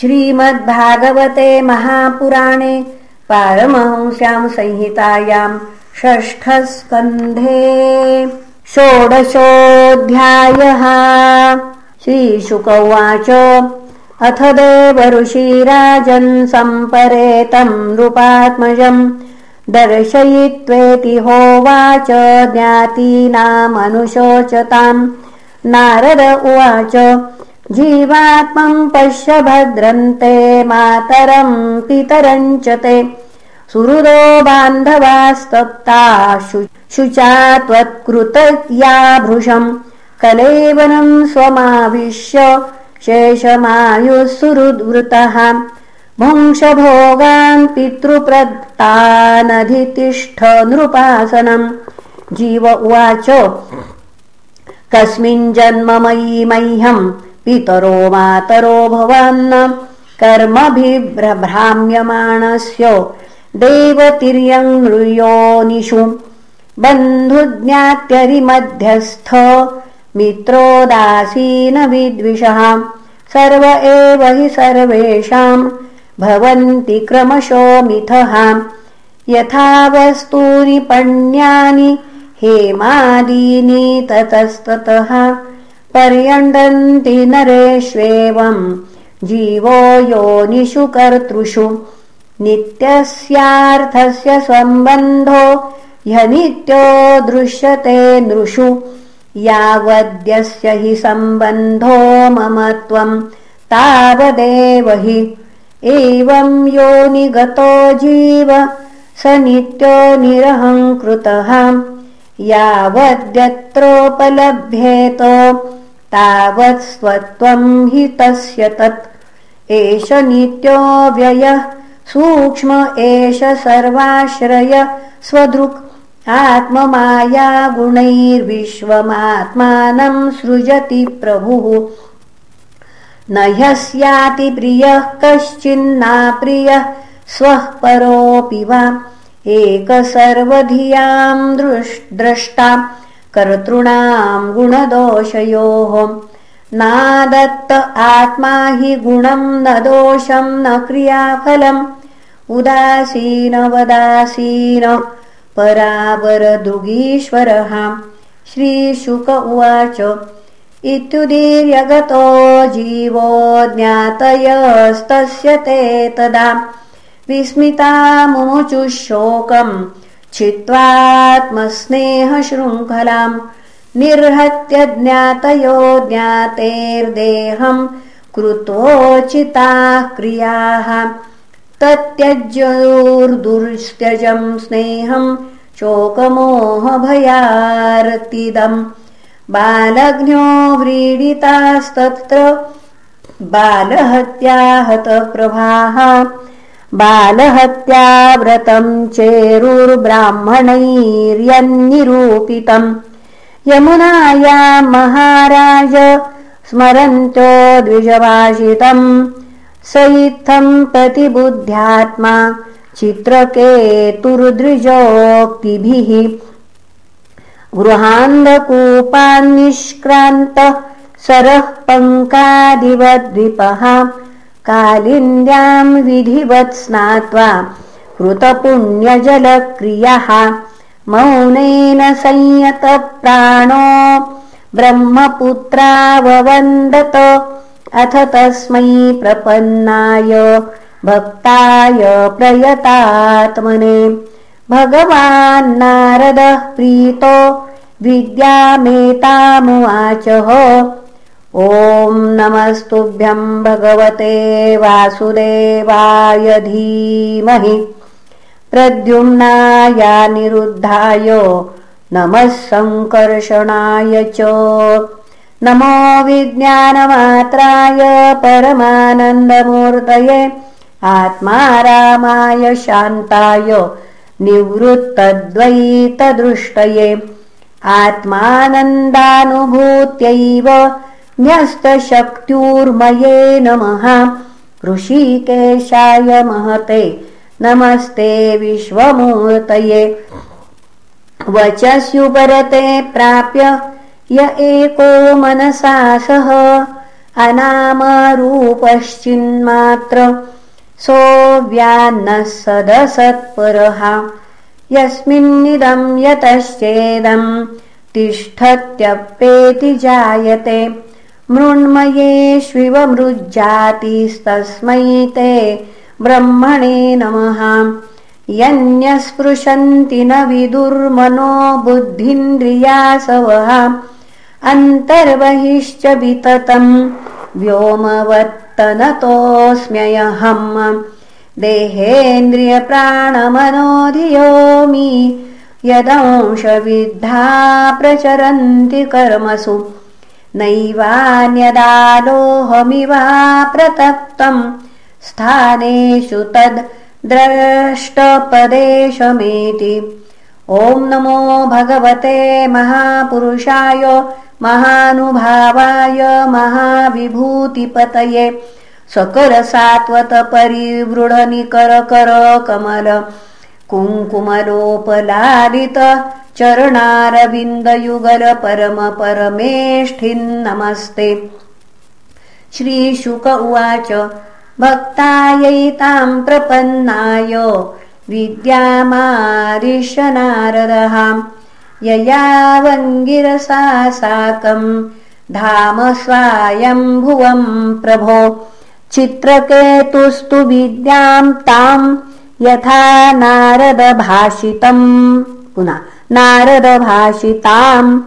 श्रीमद्भागवते महापुराणे पारमहंस्यां संहितायाम् षष्ठस्कन्धे षोडशोऽध्यायः। श्रीशुक उवाच अथ देवऋषिराजन् सम्परेतम् नृपात्मजम् दर्शयित्वेति होवाच ज्ञातीनामनुशोचताम्। नारद उवाच जीवात्मम् पश्य भद्रन्ते मातरम् पितरम् च ते। सुहृदो बान्धवास्तप्ता शुचा त्वत्कृतया भृशम् कलेवनम् स्वमाविश्य शेषमायुः सुहृद्वृतः भुङ्क्षभोगान् पितृप्रत्तानधितिष्ठ नृपासनम् जीव उवाच कस्मिन् जन्ममयी मह्यम् पितरो मातरो भवान्न। कर्मभिभ्रभ्राम्यमाणस्य। देवतिर्यङ्योनिषु बन्धुज्ञात्यरिमध्यस्थ। मित्रोदासीनविद्विषः सर्व एव हि सर्वेषाम् भवन्ति क्रमशो मिथः। यथा वस्तूनि पण्यानि हेमादीनि ततस्ततः पर्यण्डन्ति नरेष्वेवम् जीवो योनिषु कर्तृषु। नित्यस्यार्थस्य सम्बन्धो ह्यनित्यो दृश्यते नृषु। यावद्यस्य हि सम्बन्धो मम त्वम् तावदेव हि। एवम् योनिगतो जीव स नित्यो निरहङ्कृतः। यावद्यत्रोपलभ्येत तावत् स्वत्वम् हि तस्य तत्। एष नित्योऽव्ययः सूक्ष्म एष सर्वाश्रय स्वदृक्। आत्ममाया गुणैर्विश्वमात्मानम् सृजति प्रभुः। न ह्यस्याति प्रियः कश्चिन्नाप्रियः स्वः परोऽपि वा। एक सर्वधियाम् द्रष्टा कर्तॄणाम् गुणदोषयोः। नादत्त आत्मा हि गुणम् न दोषम् न क्रियाफलम्। उदासीनवदासीन परावरदृगीश्वरः। श्रीशुक उवाच इत्युदीर्यगतो जीवो ज्ञातयस्तस्य ते तदा। विस्मिता मुमुचुशोकम् छित्त्वात्मस्नेहशृङ्खलाम् निर्हत्य ज्ञातयो ज्ञातेर्देहम् कृतोचिताः क्रियाः तत्यज्योर्दुर्त्यजम् स्नेहम् शोकमोहभयार्तिदम् बालघ्नो व्रीडितास्तत्र बालहत्याहतप्रभाः बालहत्याव्रतम् चेरुर्ब्राह्मणैर्यन्निरूपितम्। यमुनाया महाराज स्मरन्तो द्विजभाषितम् स इत्थम् प्रतिबुद्ध्यात्मा चित्रकेतुर्द्विजोक्तिभिः गृहान्धकूपान्निष्क्रान्तः सरः पङ्कादिवद्विपः कालिन्द्याम् विधिवत् स्नात्वा कृतपुण्यजलक्रियः मौनेन संयतप्राणो ब्रह्मपुत्राववन्दत। अथ तस्मै प्रपन्नाय भक्ताय प्रयतात्मने। भगवान्नारदः प्रीतो विद्यामेतामुवाचः ॐ नमस्तुभ्यम् भगवते वासुदेवाय धीमहि। प्रद्युम्नायानिरुद्धाय नमः सङ्कर्षणाय च। नमो विज्ञानमात्राय परमानन्दमूर्तये आत्मारामाय शान्ताय निवृत्तद्वैतदृष्टये। आत्मानन्दानुभूत्यैव न्यस्तशक्त्युर्मये नमः। ऋषिकेशाय महते। नमस्ते विश्वमूर्तये। वचस्युपरते प्राप्य य एको मनसा सह। अनामरूपश्चिन्मात्र। सोऽव्यान्नः सदसत्परः। यस्मिन्निदं यतश्चेदम्। तिष्ठत्यप्येति जायते मृण्मयेष्विव मृज्जातिस्तस्मै ते ब्रह्मणे नमः। यन्यस्पृशन्ति न विदुर्मनो बुद्धिन्द्रियासवः। अन्तर्बहिश्च विततम् व्योमवत्तनतोऽस्म्यहम् देहेन्द्रियप्राणमनोधियोमि। यदंशविद्धा प्रचरन्ति कर्मसु प्रतप्तम् स्थानेषु तद् द्रष्टपदेशमेति। ॐ नमो भगवते महापुरुषाय महानुभावाय महाविभूतिपतये। परिवृढनिकरकर कमल कुङ्कुमलोपलालित चरणारविन्दयुगल परम परमेष्ठिन्नमस्ते श्रीशुक उवाच भक्तायैताम् प्रपन्नाय विद्यामारिशनारदः ययावङ्गिरसा साकम् धाम स्वायम्भुवम् प्रभो। चित्रकेतुस्तु विद्याम् ताम् यथा नारदभाषितम् पुनः नारदभाषिताम्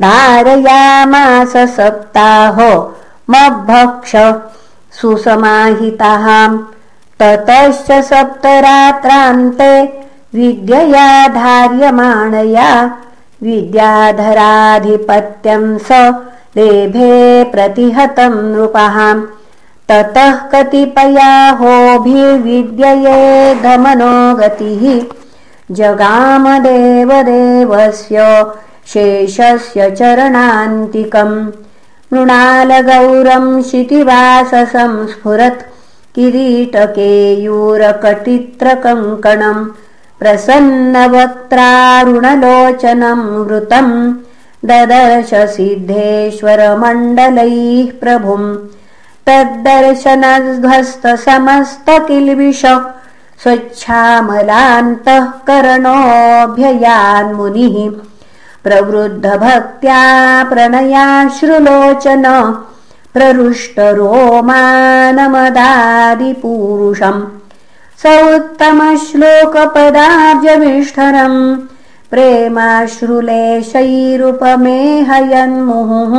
धारयामास सप्ताहो मभक्ष सुसमाहितः ततश्च सप्तरात्रान्ते विद्यया धार्यमाणया विद्याधराधिपत्यम् स लेभे प्रतिहतम् नृपः। ततः कतिपयाहोभिर्विद्यये धमनो गतिः जगामदेवदेवस्य शेषस्य चरणान्तिकम्। मृणालगौरम् शितिवाससंस्फुरत् किरीटकेयूरकटित्रकङ्कणम् प्रसन्नवक्त्रारुणलोचनम् वृतम् ददर्श सिद्धेश्वरमण्डलैः प्रभुम्। तद्दर्शनध्वस्तसमस्तकिल्बिष स्वच्छामलान्तःकरणोऽभ्ययान्मुनिः प्रवृद्धभक्त्या प्रणयाश्रुलोचन। प्ररुष्टरोमानमदादिपूरुषम् स उत्तमश्लोकपदाब्जविष्ठरम् प्रेमाश्रुलेशैरुपमेहयन्मुहुः।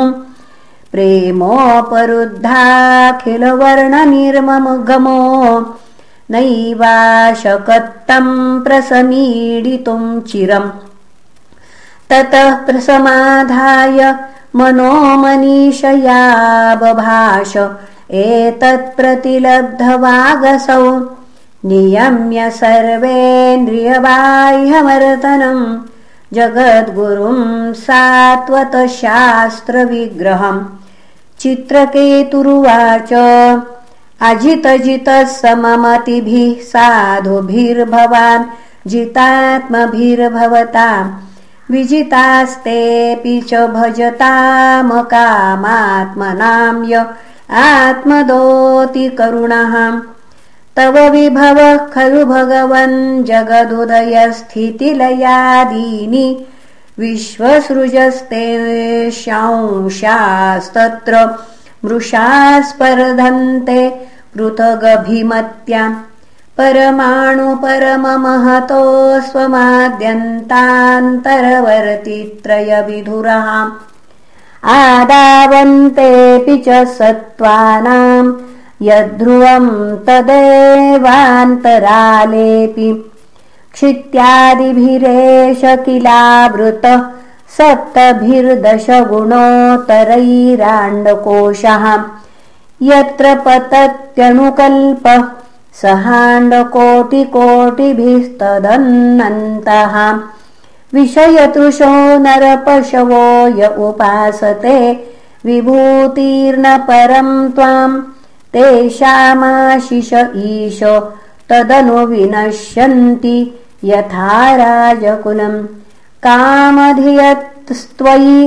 प्रेमोपरुद्धाखिलवर्णनिर्ममुगमो नैवाशकत्तम् प्रसमीडितुम् चिरम्। ततः प्रसमाधाय मनोमनीषया बभाष। एतत्प्रतिलब्धवागसौ नियम्य सर्वेन्द्रियबाह्यमर्दनम् जगद्गुरुम् सात्वतशास्त्रविग्रहम्। चित्रकेतुरुवाच अजितजितः सममतिभिः साधुभिर्भवान् जितात्मभिर्भवताम्। विजितास्तेऽपि च भजतामकामात्मनां य आत्मदोतिकरुणः तव विभवः खलु भगवन् जगदुदयस्थितिलयादीनि। विश्वसृजस्तेषांशास्तत्र मृषा स्पर्धन्ते पृथगभिमत्या परमाणुपरममहतो स्वमाद्यन्तान्तरवर्तित्रयविधुरः आदावन्तेऽपि च सत्त्वानाम् यद्ध्रुवम् तदेवान्तरालेऽपि क्षित्यादिभिरेष किलावृतः सप्तभिर्दशगुणोत्तरैराण्डकोशः। यत्र पतत्यनुकल्पः सहाण्डकोटिकोटिभिस्तदन्नन्तः। विषयतृशो नरपशवो य उपासते विभूतिर्न परम् त्वाम् तेषामाशिष ईश तदनु विनश्यन्ति यथा राजकुलम् कामधियत्स्त्वयि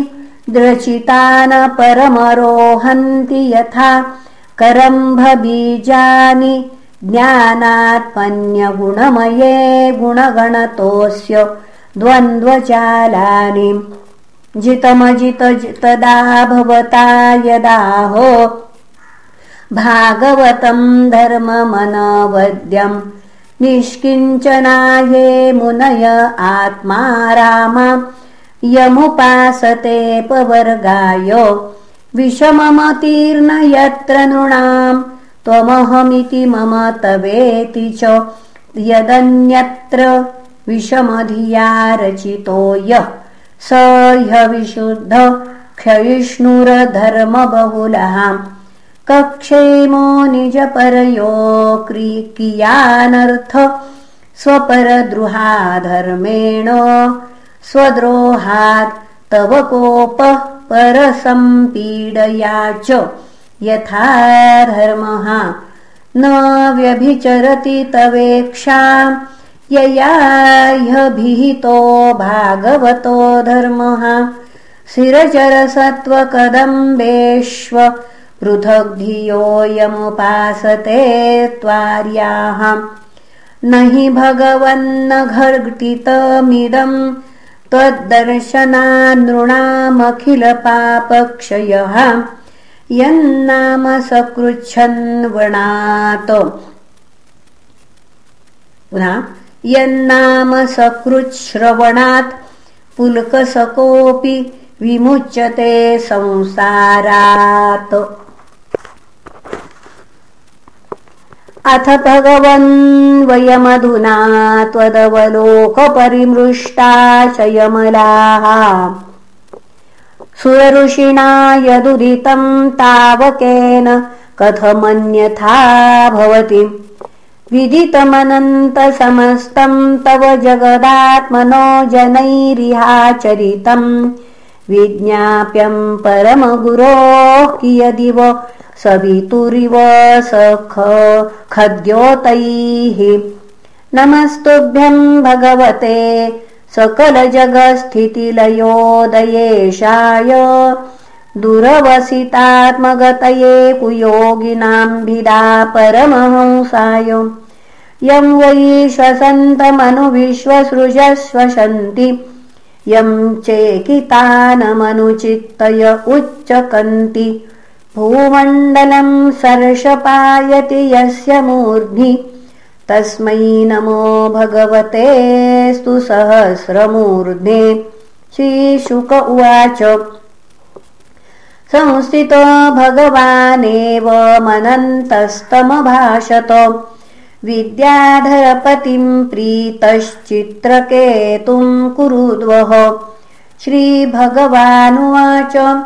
द्रचितान परमरोहन्ति यथा करम्भबीजानि ज्ञानात्मन्यगुणमये गुणगणतोऽस्य द्वन्द्वजालानि जितमजित तदा भवता यदाहो भागवतम् धर्ममनवद्यम् निष्किञ्चनाये मुनय आत्मा राम। यमुपासते पवर्गाय विषममतीर्न यत्र नृणाम्। त्वमहमिति मम तवेति च यदन्यत्र विषमधिया रचितो यः। स ह्यविशुद्ध क्षयिष्णुरधर्मबहुलः कक्षेमो निजपरयो कियानर्थ स्वपरद्रुहाधर्मेण स्वद्रोहात् तव कोपः परसम्पीडया च यथा धर्मः न व्यभिचरति तवेक्षाम् यया ह्यभिहितो भागवतो धर्मः शिरचरसत्त्वकदम्बेष्व पृथग्धियोऽयमुपासते त्वार्याः। न हि भगवन्न घर्टितमिदम् त्वद्दर्शनानृणामखिलपापक्षयः। यन्नाम सकृच्छन्वणात्। यन्नाम सकृच्छ्रवणात् पुलकसकोऽपि विमुच्यते संसारात् अथ भगवन् वयमधुना त्वदवलोकपरिमृष्टाशयमलाः। सुरऋषिणा यदुदितम् तावकेन कथमन्यथा भवति। विदितमनन्तसमस्तम् तव जगदात्मनो जनैरिहाचरितम् विज्ञाप्यम् परमगुरोः कियदिव सवितुरिव सख खद्योतैः। नमस्तुभ्यम् भगवते सकलजगस्थितिलयोदयेशाय। दुरवसितात्मगतये कुयोगिनाम्भिदा परमहंसाय। यम् वै श्वसन्तमनुविश्वसृजश्वसन्ति यम् चेकितानमनुचित्तय उच्चकन्ति भूमण्डलम् सर्षपायति यस्य मूर्ध्नि तस्मै नमो भगवतेस्तु सहस्रमूर्ध्ने श्रीशुक उवाच। संस्थितो भगवानेव मनन्तस्तमभाषत। विद्याधरपतिम् प्रीतश्चित्रकेतुम् कुरुद्वः। श्रीभगवानुवाच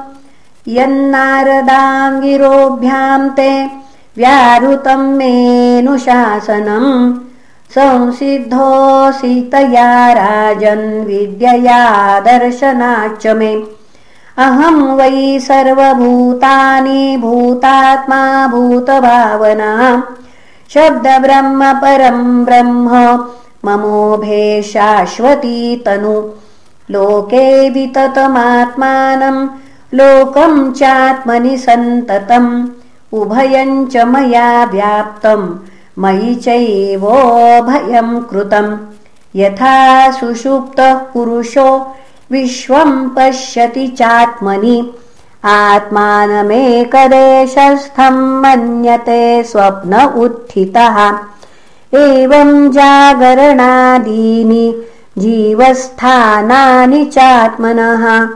यन्नारदाङ्गिरोभ्याम् ते व्याहृतम् मेऽनुशासनम् संसिद्धोऽसितया राजन् विद्यया दर्शनाच्च मे। अहम् वै सर्वभूतानि भूतात्मा भूतभावना। शब्दब्रह्म परम् ब्रह्म ममोभे शाश्वती तनु। लोके विततमात्मानम् लोकम् चात्मनि सन्ततम्। उभयम् च मया व्याप्तम् मयि चैवोभयम् कृतम्। यथा सुषुप्तः पुरुषो विश्वम् पश्यति चात्मनि। आत्मानमेकदेशस्थम् मन्यते स्वप्न उत्थितः। एवम् जागरणादीनि जीवस्थानानि चात्मनः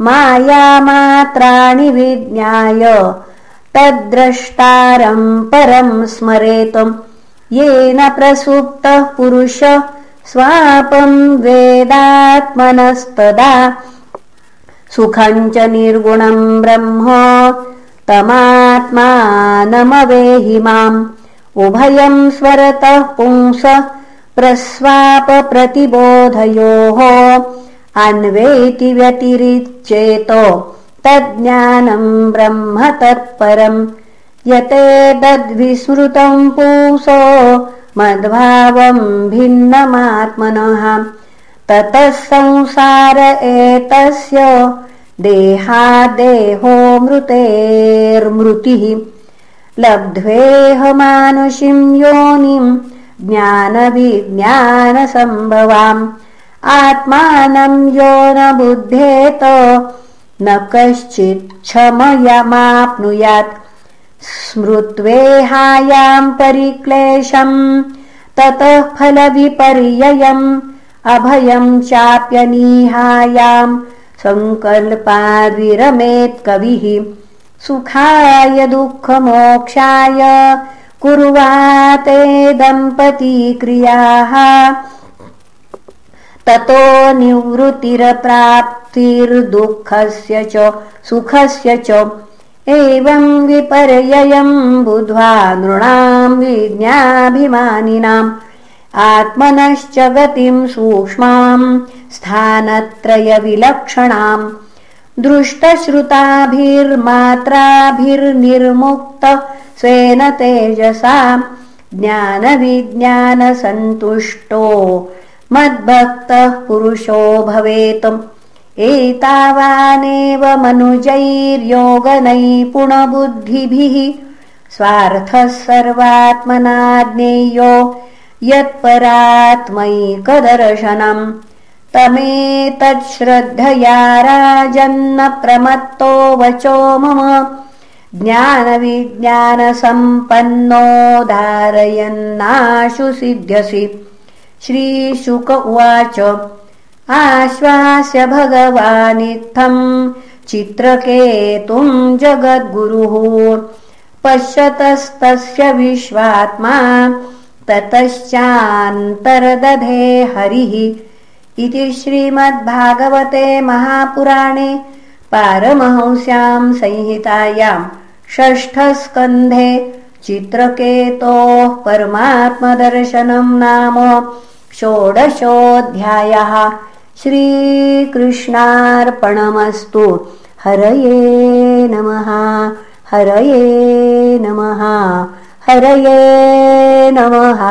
मायामात्राणि विज्ञाय तद्द्रष्टारम् परम् स्मरेतुम्। येन प्रसुप्तः पुरुष स्वापम् वेदात्मनस्तदा। सुखम् च निर्गुणम् ब्रह्म तमात्मानमवेहि माम्। उभयम् स्वरतः पुंस प्रस्वापप्रतिबोधयोः अन्वेति व्यतिरिच्येतो तज्ज्ञानम् ब्रह्म तत्परम् यतेतद्विस्मृतम् पुंसो मद्भावम् भिन्नमात्मनः ततः संसार एतस्य देहादेहो मृतेर्मृतिः लब्ध्वेह मानुषीं योनिम् ज्ञानविज्ञानसम्भवाम् आत्मानम् यो न बुद्धेत न कश्चिच्छमयमाप्नुयात् स्मृत्वेहायाम् परिक्लेशम् ततः फलविपर्ययम्। अभयम् चाप्यनीहायाम् सङ्कल्पाद्विरमेत्कविः सुखाय दुःखमोक्षाय कुर्वाते दम्पतीक्रियाः ततो निवृत्तिरप्राप्तिर्दुःखस्य च सुखस्य च। एवम् विपर्ययम् बुद्ध्वा नृणाम् विज्ञाभिमानिनाम्। आत्मनश्च गतिम् सूक्ष्माम् स्थानत्रयविलक्षणाम्। दृष्टश्रुताभिर्मात्राभिर्निर्मुक्त स्वेन तेजसा ज्ञानविज्ञानसन्तुष्टो मद्भक्तः पुरुषो भवेत् एतावानेव मनुजैर्योगनैपुणबुद्धिभिः स्वार्थः सर्वात्मना ज्ञेयो यत्परात्मैकदर्शनम्। तमेतच्छ्रद्धया राजन्न प्रमत्तो वचो मम। ज्ञानविज्ञानसम्पन्नो धारयन्नाशु सिद्ध्यसि श्रीशुक उवाच आश्वास्य भगवानित्थम् चित्रकेतुम् जगद्गुरुः। पश्यतस्तस्य विश्वात्मा ततश्चान्तर्दधे हरिः। इति श्रीमद्भागवते महापुराणे पारमहंस्याम् संहितायाम् षष्ठस्कन्धे चित्रकेतोः परमात्मदर्शनम् नाम षोडशोऽध्यायः श्रीकृष्णार्पणमस्तु। हरये नमः हरये नमः हरये नमः